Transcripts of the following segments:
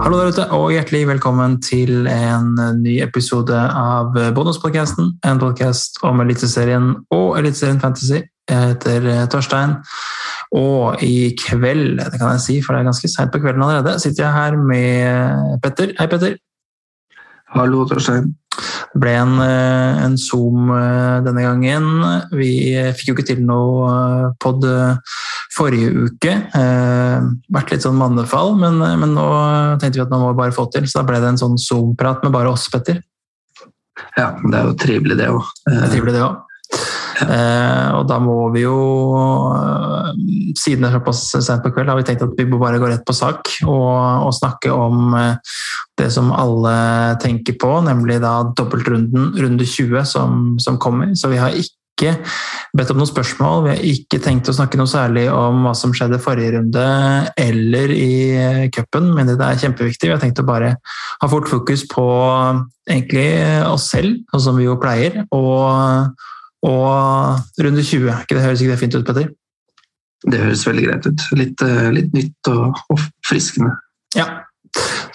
Hallo der ute, og hjertelig velkommen til en ny episode av Bonuspodcasten. En podkast om Eliteserien og Eliteserien Fantasy. Jeg heter Torstein, og i kveld, det kan jeg si, for det er ganske seint på kvelden allerede, sitter jeg her med Petter. Hei, Petter. Hallo, Torstein. Det ble en, eh, en Zoom eh, denne gangen. Vi fikk jo ikke til noe eh, pod forrige uke. Vært litt sånn mannefall, men, men nå tenkte vi at nå må vi bare få til. Så da ble det en sånn Zoom-prat med bare oss, Petter. Ja, det er jo trivelig, det òg. Trivelig, det òg. Eh, og da må vi jo Siden det er såpass sent på kveld, har vi tenkt at vi må bare gå rett på sak og, og snakke om det som alle tenker på, nemlig da dobbeltrunden, runde 20, som, som kommer. Så vi har ikke bedt om noen spørsmål. Vi har ikke tenkt å snakke noe særlig om hva som skjedde forrige runde eller i cupen, men det er kjempeviktig. Vi har tenkt å bare ha fort fokus på egentlig oss selv, sånn som vi jo pleier, og, og runde 20. Ikke det høres ikke det fint ut, Petter? Det høres veldig greit ut. Litt, litt nytt og, og friskende. Ja,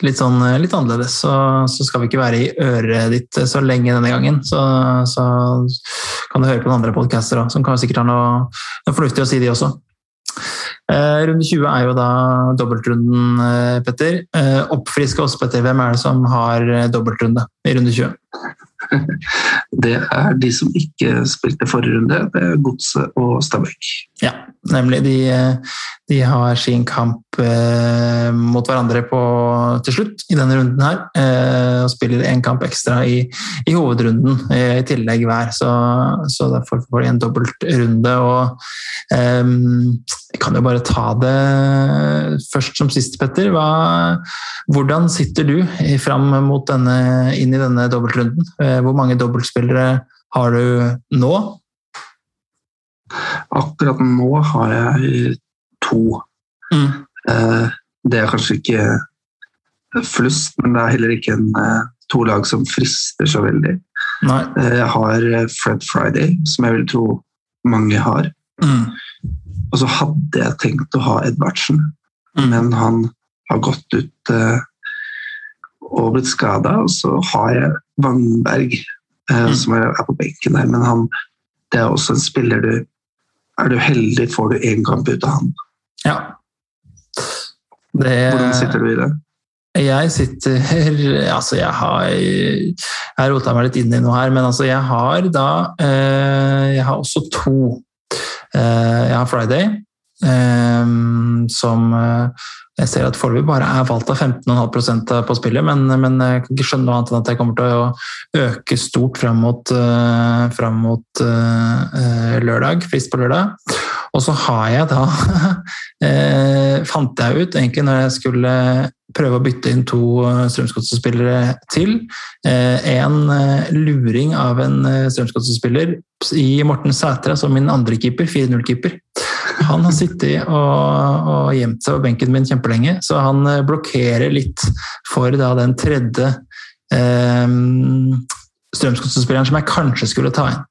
litt, sånn, eh, litt annerledes, så, så, skal vi ikke være i øret ditt så lenge denne gangen. Så, så kan du høre på noen andre podcaster som kan sikkert har noe, noe fornuftig å si, de også. Eh, runde 20 er jo da dobbeltrunden, eh, Petter. Eh, oppfriske oss, Petter. Hvem er det som har eh, dobbeltrunde i runde 20? Det er de som ikke spilte forrige runde. Det er Godset og Stabæk. Ja, nemlig. De, de, har sin kamp eh, mot hverandre på, til slutt i denne runden her. Eh, og spiller én kamp ekstra i, i hovedrunden eh, i tillegg hver. Så, så derfor får de en dobbeltrunde. Og eh, jeg kan jo bare ta det først som sist, Petter. Hva, hvordan sitter du fram mot denne, inn i denne dobbeltrunden? Eh, hvor mange dobbeltspillere har du nå? Akkurat nå har jeg to. Mm. Eh, det er kanskje ikke flust, men det er heller ikke en, eh, to lag som frister så veldig. Nei. Jeg har Fred Friday, som jeg vil tro mange har. Mm. Og så hadde jeg tenkt å ha Edvardsen, mm. men han har gått ut og blitt skada. Og så har jeg Wangberg, eh, mm. som er, på benken der, men han, det er også en spiller du Er du heldig, får du én kamp ut av han. Ja. Det, Hvordan sitter du i det? Jeg sitter Altså, jeg har Jeg rota meg litt inn i noe her, men altså, jeg har da eh, Jeg har også to. Eh, jeg har Friday, som eh, jeg ser at foreløpig bare er valgt av 15,5% på spillet, men, men, jeg kan ikke skjønne noe annet enn at jeg kommer til å øke stort fram mot, frem mot uh, lørdag, frist på lørdag. Og så har jeg da Fant jeg ut, egentlig, når jeg skulle prøve å bytte inn to Strømsgodset-spillere til. En luring av en Strømsgodset-spiller i Morten Sætre, som min andre keeper, 4-0-keeper. Han har sittet og, og, gjemt seg på benken min kjempelenge, så han eh, blokkerer litt for da, den tredje eh, Strømsgodset-spilleren som jeg kanskje skulle ta inn.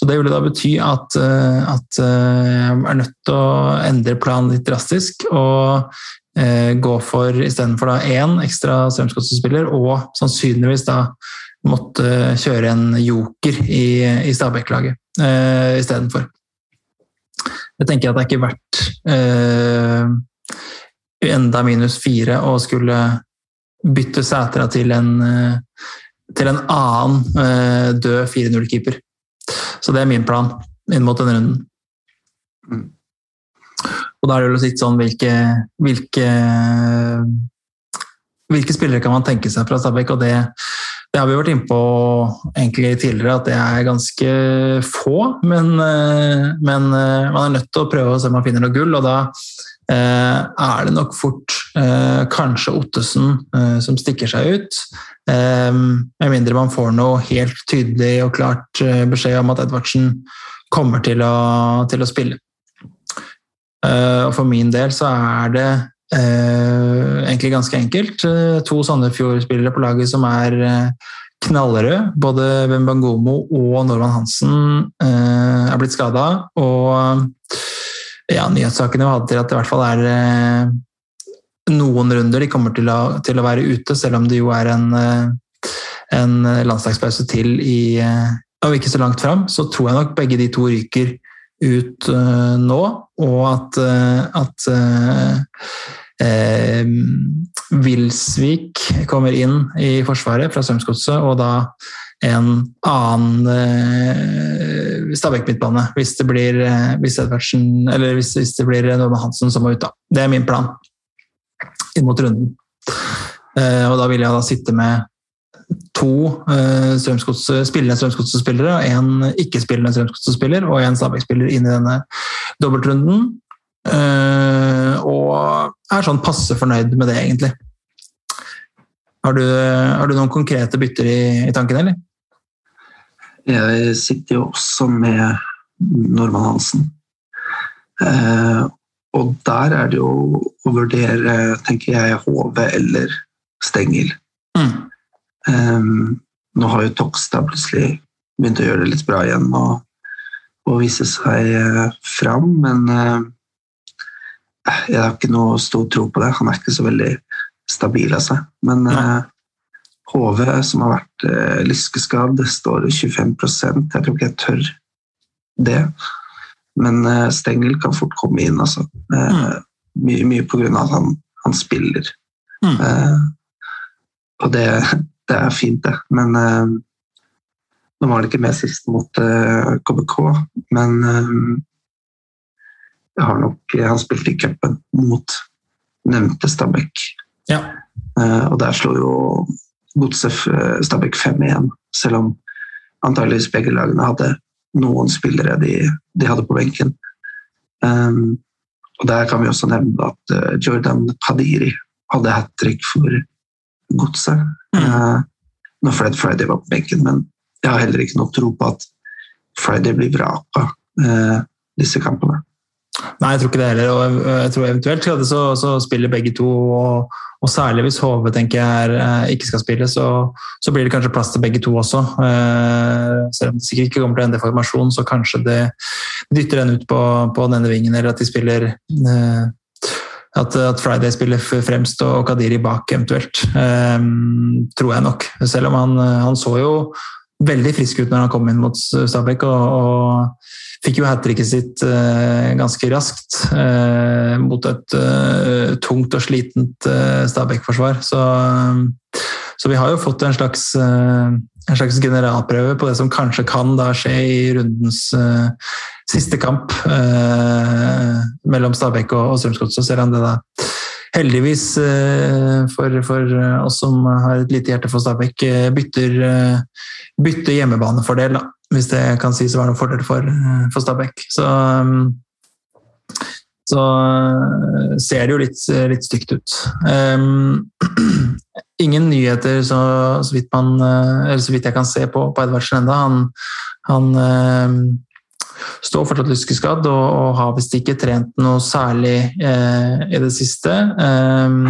Så Det ville da bety at, eh, at eh, jeg er nødt til å endre planen litt drastisk. og eh, gå for istedenfor én ekstra Strømsgodset-spiller, og sannsynligvis da måtte kjøre en joker i, i Stabæk-laget eh, istedenfor. Jeg tenker at det er ikke verdt eh, enda minus fire å skulle bytte Sætra til en, eh, til en annen eh, død 4-0-keeper. Så det er min plan inn mot denne runden. Og da er det jo litt sånn hvilke, hvilke, hvilke spillere kan man tenke seg fra Stabæk, og det det har vi vært inne på egentlig tidligere, at det er ganske få. Men, eh, men, eh, man er nødt til å prøve å se om man finner noe gull, og da eh, er det nok fort kanskje Ottesen som stikker seg ut. Med mindre man får noe helt tydelig og klart beskjed om at Edvardsen kommer til å, til å spille. Og for min del så er det Eh, egentlig ganske enkelt. Eh, to Sandefjord-spillere på laget som er eh, knallrøde. Både Wembangomo og Norman Hansen er blitt skada. Og ja, nyhetssakene vi hadde til at det i hvert fall er noen runder. De kommer til å, til å, være ute, selv om det jo er en, en landslagspause til i, og ikke så langt fram. Så tror jeg nok begge de to ryker ut uh, nå, og at, uh, at uh, Wilsvik kommer inn i Forsvaret fra Strømsgodset, og da en annen eh, Stabæk-midtbane, hvis det blir hvis, eller hvis, hvis det blir Norman Hansen som må ut. da. Det er min plan inn mot runden. og da vil jeg da sitte med to strømskots, spillende Strømsgodset-spillere, en ikke-spillende Strømsgodset-spiller og en Stabæk-spiller inn i denne dobbeltrunden. Uh, og er sånn passe fornøyd med det, egentlig. Har du, har du noen konkrete bytter i, i, tanken, eller? Jeg sitter jo også med Norman Hansen. Eh, og der er det jo å vurdere, tenker jeg, HV eller Stengel. Mm. Um, nå har jo Tokstad plutselig begynt å gjøre det litt bra igjen og, og vise seg uh, fram, men uh, jeg har ikke noe stor tro på det. Han er ikke så veldig stabil av seg. Men uh, HV, som har vært uh, lyskeskadd, står 25 Jeg tror ikke jeg tør det. Men uh, Stengel kan fort komme inn, altså. Uh, Mye, mye på grunn av at han, han spiller. Mm. og det, det er fint, det. Men uh, nå var det ikke med sist mot uh, eh, KBK, men uh, jeg har nok Han spilte i cupen mot nevnte Stabæk. Ja. og der slo jo Godset Stabæk 5-1, selv om antageligvis begge lagene hadde noen spillere de, de hadde på benken. Um, og Der kan vi også nevne at Jordan Kadiri hadde hat trick for Godset. Mm. Uh, når Fred Friday var på benken, men jeg har heller ikke noe tro på at Friday blir vraka uh, disse kampene. Nei, jeg tror ikke det heller. og jeg tror Eventuelt så, så spiller begge to. Og, og, særlig hvis HV tenker jeg er, ikke skal spille, så, så, blir det kanskje plass til begge to også. Eh, selv om det sikkert ikke kommer til å endre formasjon, så kanskje det dytter den ut på, på denne vingen, eller at de spiller eh, at, at, Friday spiller fremst og Kadiri bak eventuelt. Um, tror jeg nok. Selv om han, han, så jo veldig frisk ut når han kom inn mot Stabæk. og, og Fikk jo hat tricket sitt uh, ganske raskt uh, mot et uh, tungt og slitent Stabæk-forsvar. Så, så, vi har jo fått en slags, en slags, generalprøve på det som kanskje kan da skje i rundens siste kamp eh, mellom Stabæk og, og Strømsgodset. Selv om det da heldigvis eh, for, for, oss som har et lite hjerte for Stabæk, eh, bytter, eh, bytter hjemmebanefordel, da, hvis det kan sies å være noen fordel for, eh, for Stabæk. Så, så ser det jo litt, litt stygt ut. Um, ingen nyheter, så, så, vidt man, så, vidt jeg kan se på, på Edvardsen ennå. Han, han står fortsatt lyskeskadd og, og har visst ikke trent noe særlig eh, i det siste. Eh,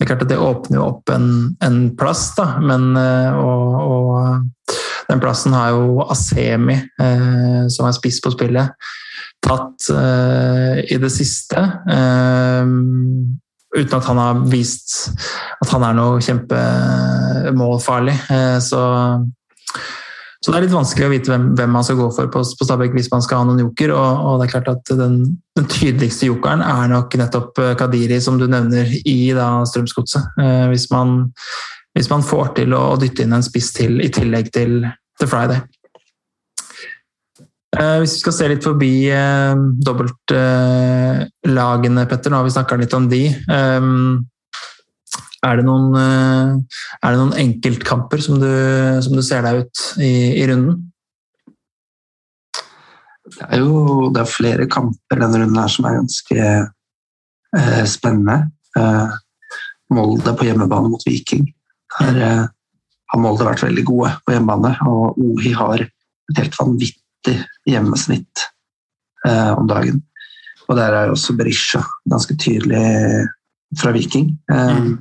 det er klart at det åpner jo opp en, en plass, da, men eh, og, og, den plassen har jo Asemi, eh, som er spiss på spillet, tatt eh, i det siste. Um, uten at han har vist at han er noe kjempemålfarlig. Så så det er litt vanskelig å vite hvem, hvem man skal gå for på, på Stabæk hvis man skal ha noen joker. Og, og det er klart at den, den, tydeligste jokeren er nok nettopp eh, Kadiri, som du nevner, i Strømsgodset. Eh, hvis, hvis, man får til å dytte inn en spiss til i tillegg til, til Friday. Eh, hvis vi skal se litt forbi dobbeltlagene, Petter, nå har vi snakka litt om de. Er det noen, eh, er det noen enkeltkamper som du, som du, ser deg ut i, i runden? Det er jo det er flere kamper denne runden her som er ganske eh, spennende. Eh, Molde på hjemmebane mot Viking. Der eh, har Molde vært veldig gode på hjemmebane, og Ohi har et helt vanvittig hjemmesnitt eh, om dagen. Og der er også Berisha ganske tydelig fra Viking. Eh, mm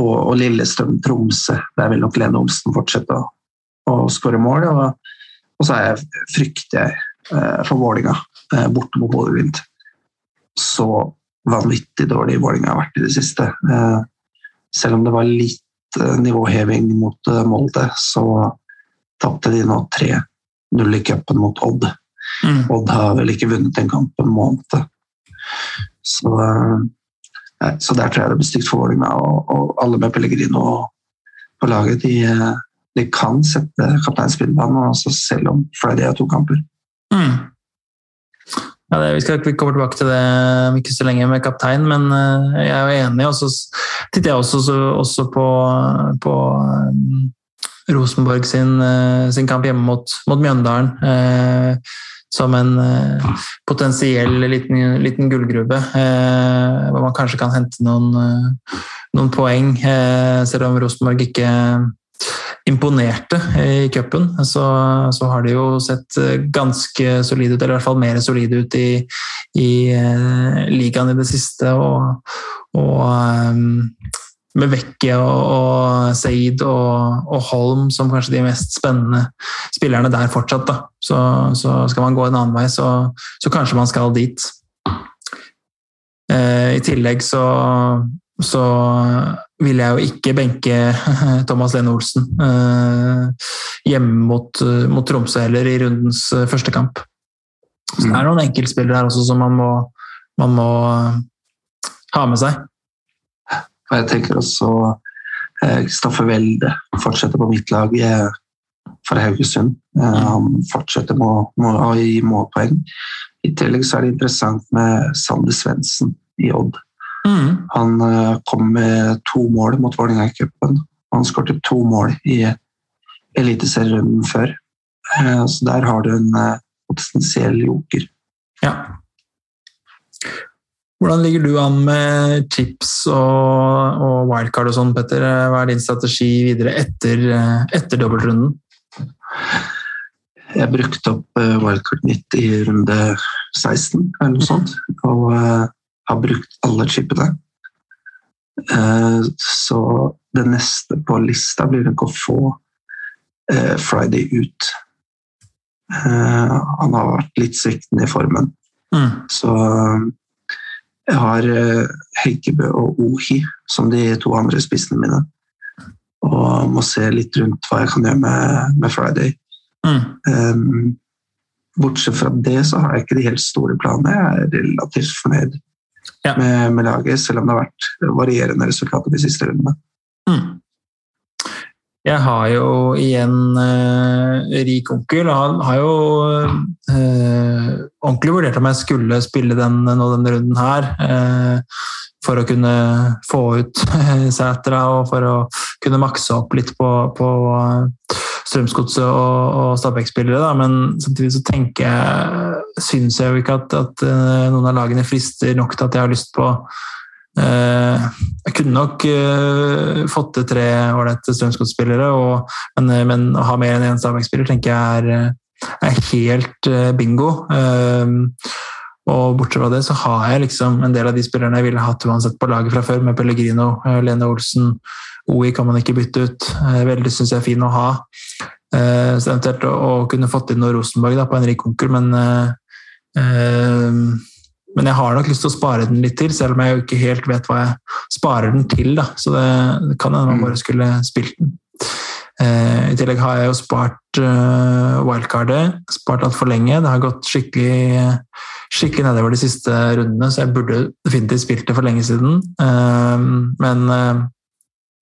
og, og Lillestrøm-Tromsø. Der vil nok Lene Olsen fortsette å, å skåre mål. Og, og, så jeg, frykter jeg eh, for Vålinga eh, borte mot Bodø-Glimt. Så vanvittig dårlig Vålinga har vært i det siste. Selv om det var litt nivåheving mot Molde, så tapte de nå 3-0 i cupen mot Odd. Mm. Odd har vel ikke vunnet en kamp på en måned. Så, så der tror jeg det blir stygt for Vålerenga. Og, og, alle med Pellegrino på laget de, de kan sette kapteinspillbanen, selv om Friday har to kamper. Mm. Ja, det, vi skal vi kommer tilbake til det om ikke så lenge med kaptein, men uh, jeg er jo enig. Og så titter jeg også, også på, på um, Rosenborg sin, sin, kamp hjemme mot, mot Mjøndalen. Uh, som en potensiell liten, liten gullgruve, hvor man kanskje kan hente noen, noen poeng, selv om Rosenborg ikke imponerte i cupen, så, så, har de jo sett eh, ganske solide ut, eller i hvert fall mer solide ut i, i ligaen i det siste. Og, og med Vekke og, Saeed og, og, Holm som kanskje de mest spennende spillerne der fortsatt. Da. Så, så skal man gå en annen vei, så, så kanskje man skal dit. Eh, I tillegg så, så vil jeg jo ikke benke Thomas Lene Olsen eh, hjemme mot, mot, Tromsø heller i rundens eh, første kamp. Så det er noen enkeltspillere her også som man må, man må eh, ha med seg. Og jeg tenker også Kristoffer Welde fortsetter på mitt lag for Haugesund. Han fortsetter med å gi målpoeng. I tillegg så er det interessant med Sander Svendsen i Odd. Mm. Han eh, kom med to mål mot Vålerenga i cupen. Han skåret to mål i eliteserierunden før. Eh, så der har du en eh, potensiell joker. Ja. Hvordan ligger du an med chips og, og wildcard og sånn, Petter? Hva er din strategi videre etter, etter dobbeltrunden? Jeg brukte opp wildcard mitt i runde 16 eller noe sånt. Og har brukt alle chipene. Eh, så det neste på lista blir nok å få eh, Friday ut. Eh, han har vært litt sviktende i formen. Mm. Så jeg har Heikebø og Ohi som de to andre spissene mine. Og må se litt rundt hva jeg kan gjøre med, med Friday. Mm. Um, bortsett fra det så har jeg ikke de helt store planene. Jeg er relativt fornøyd ja. med, med, laget, selv om det har vært varierende resultater de siste rundene. Mm. Jeg har jo igjen uh, rik onkel. Han har jo uh, ordentlig vurdert om jeg skulle spille den, nå denne runden her. Uh, for å kunne få ut Sætra og for å kunne makse opp litt på, på Strømsgodset og, og Stabæk-spillere. Men samtidig så tenker jeg syns jeg jo ikke at, at, eh, noen av lagene frister nok til at jeg har lyst på Jeg kunne nok uh, fått til tre ålreite Strømsgodsspillere, men, men, å ha mer enn én Stabæk-spiller tenker jeg er, er helt uh, bingo. og bortsett fra det så har jeg liksom en del av de spillerne jeg ville hatt uansett på laget fra før, med Pellegrino, Lene Olsen, OI kan man ikke bytte ut. Eh, veldig syns jeg er fin å ha. Eh, så eventuelt å, kunne fått inn noe Rosenborg da, på en rik onkel, men eh, men jeg har nok lyst til å spare den litt til, selv om jeg jo ikke helt vet hva jeg sparer den til. Da. Så det, det kan hende man mm. bare skulle spilt den. I tillegg har jeg jo spart wildcardet. Spart altfor lenge. Det har gått skikkelig, skikkelig nedover de siste rundene, så jeg burde definitivt spilt det for lenge siden. Men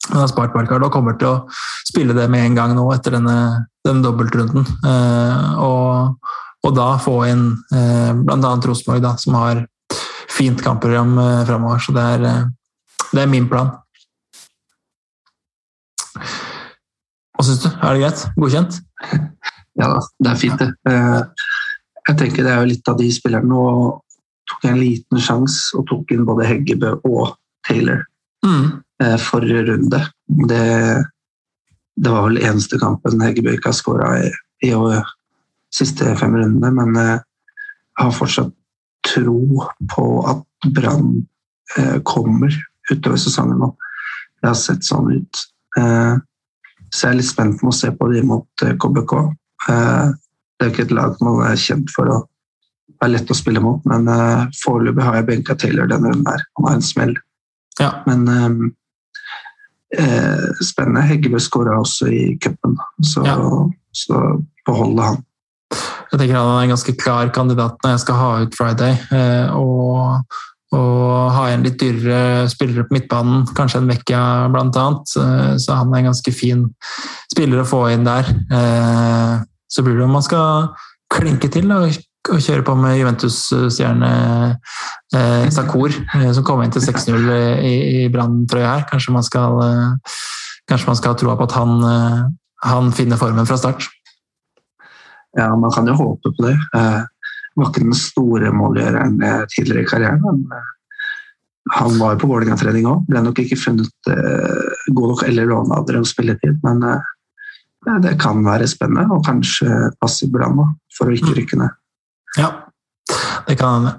jeg har spart wildcardet og kommer til å spille det med en gang nå etter denne, denne dobbeltrunden. Eh, og, og, da få inn eh, bl.a. Rosenborg, som har fint kampprogram eh, framover. Så det er, eh, det er, min plan. Hva syns du? Er det greit? Godkjent? Ja da, det er fint, det. Eh, jeg tenker det er jo litt av de spillerne. Nå tok jeg en liten sjanse og tok inn både Heggebø og Taylor. Mm. Eh, forrige runde. Det, det, var vel eneste kampen Heggebø ikke har skåra i, i de siste fem rundene, men jeg har fortsatt tro på at Brann eh, kommer utover sesongen nå. Det har sett sånn ut. Eh, så jeg er litt spent på å se på de mot KBK. Det er ikke et lag man er kjent for å være lett å spille mot, men foreløpig har jeg benka Taylor denne runden her. Han har en smell. Ja. Men eh, spennende. Heggebø skåra også i cupen, så, ja. så beholde han. Jeg tenker han er en ganske klar kandidat når jeg skal ha ut Friday. Eh, og, og ha en litt dyrere spillere på midtbanen, kanskje en Vecchia bl.a. Eh, så han er en ganske fin spiller å få inn der. Eh, så blir det om man skal klinke til og, kjøre på med Juventus-stjerne eh, Sakur, som kom inn til 6-0 i, i Brann-trøya her. Kanskje man skal Kanskje skal troa på at han, han finner formen fra start. Ja, man kan jo håpe på det. Det var ikke den store målgjøreren tidligere i karrieren, men eh, han var på Vålerenga-trening òg. Ble nok ikke funnet eh, god nok eller lovnader om spilletid, men eh, det kan være spennende og kanskje passe bra for å ikke rykke ned. Ja, det kan hende.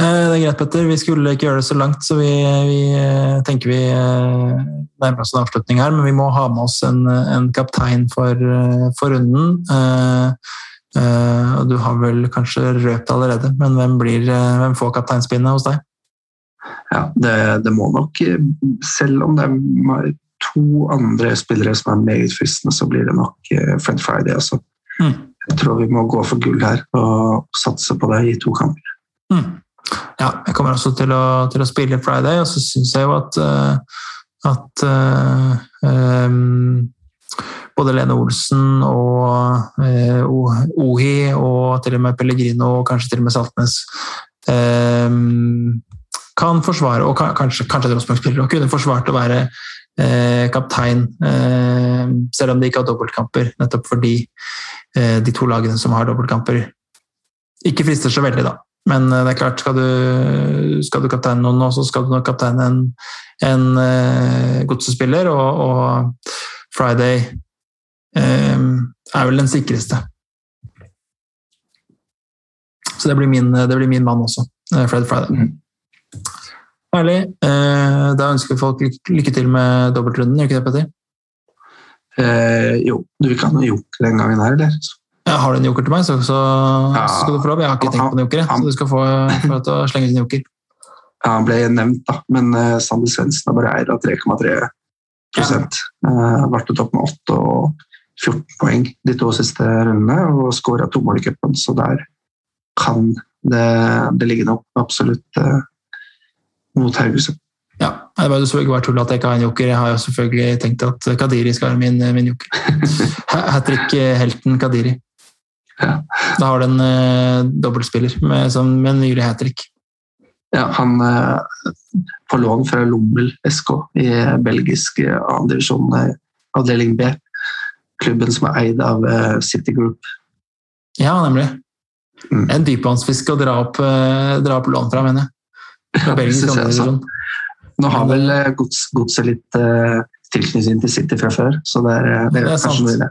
Eh, det er greit, Petter. Vi skulle ikke gjøre det så langt, så vi, vi eh, tenker vi eh, nærmer oss en avslutning her. Men vi må ha med oss en, en kaptein for, for runden. Og du har vel kanskje røpt allerede, men hvem, blir, hvem får kapteinspinnet hos deg? Ja, det, det, må nok Selv om det er to andre spillere som er meget fristende, så blir det nok Fred Friday. Altså. Mm. Jeg tror vi må gå for gull her og satse på det i to kamper. Mm. Ja, jeg kommer også til å, til å spille Friday, og så syns jeg jo at, uh, at um, både Lene Olsen og uh, Ohi og til og med Pellegrino og kanskje til og med Saltnes um, kan forsvare, og kanskje, kanskje Rosenborg-spillere, kunne forsvart å være kaptein, selv om de ikke har dobbeltkamper, nettopp fordi de to lagene som har dobbeltkamper, ikke frister så veldig, da. Men eh, det er klart, skal du, skal du kapteine noen nå, så skal du nok kapteine en, en uh, godsespiller, og, og, Friday um, er vel den sikreste. Så det blir min, det blir min mann også, Fred Friday. Mm. Herlig. Uh, da ønsker vi folk lykke, til med dobbeltrunden, gjør ikke det, Petter? Uh, jo, du kan jo jokke den gangen her, eller? Ja, har du en joker til meg, så, så ja, skal du få lov. Jeg har ikke tenkt på en joker, så du skal få, få til å slenge din joker. Ja, han ble nevnt, da, men uh, Sander Svendsen har bare eid av 3,3 ja. uh, Vært opp med 8 og 14 poeng de to siste rundene og skåra to mål i cupen, så der kan det, det ligge noe absolutt uh, mot Haugesund. Ja, Det var jo selvfølgelig bare tull at jeg ikke har en joker. Jeg har jo selvfølgelig tenkt at Kadiri skal være min, min joker. Hat trick-helten Kadiri. Ja. Da har du en uh, dobbeltspiller med, som, med en nylig hat trick. Ja, han uh, på lån fra Lommel SK i belgisk uh, andredivisjon, uh, avdeling B. Klubben som er eid av uh, City Group. Ja, nemlig. Mm. En dypvannsfisk å dra opp, dra opp lån fra, mener jeg. Belgisk andredivisjon. Nå har vel godset litt tilknytning til City fra før, så det er, det er, det er kanskje mulig.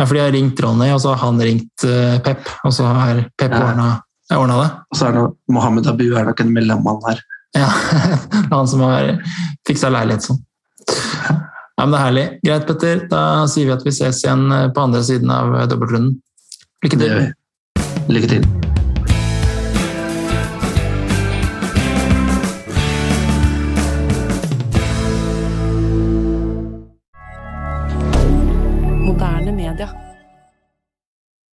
Ja, for de har ringt Ronny, og så har han ringt uh, Pep, og så har Pep ja. ordna det. Og så er det Mohammed Abu er nok en mellommann her. Ja, han som har fiksa leilighet sånn. Ja, men det er herlig. Greit, Petter. Da sier vi at vi ses igjen eh, på andre siden av dobbeltrunden. Lykke til. Lykke til.